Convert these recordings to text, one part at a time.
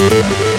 Thank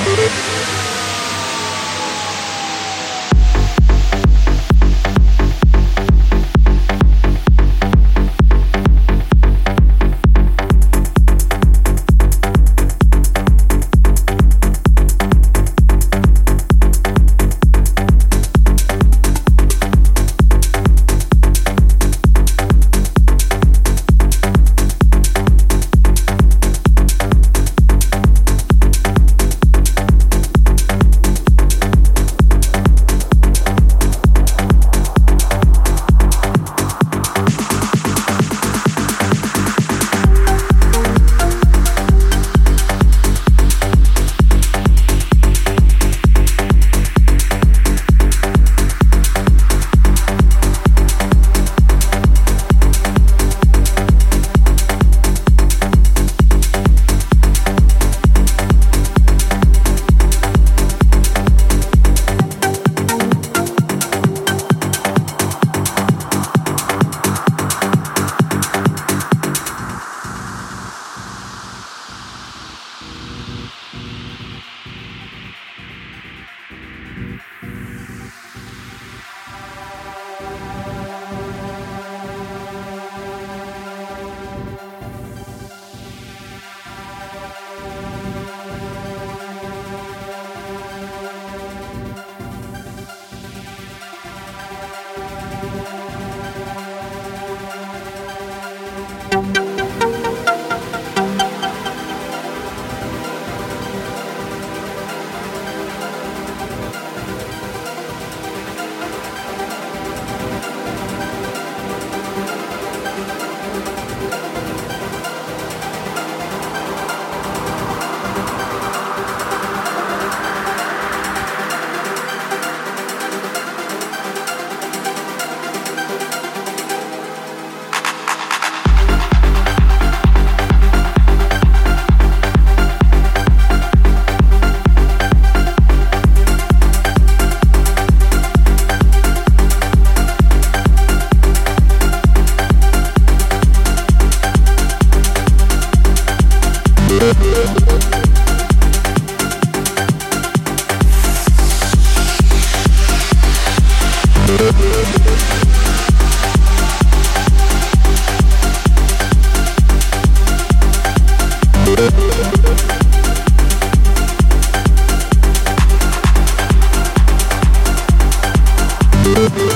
Yeah.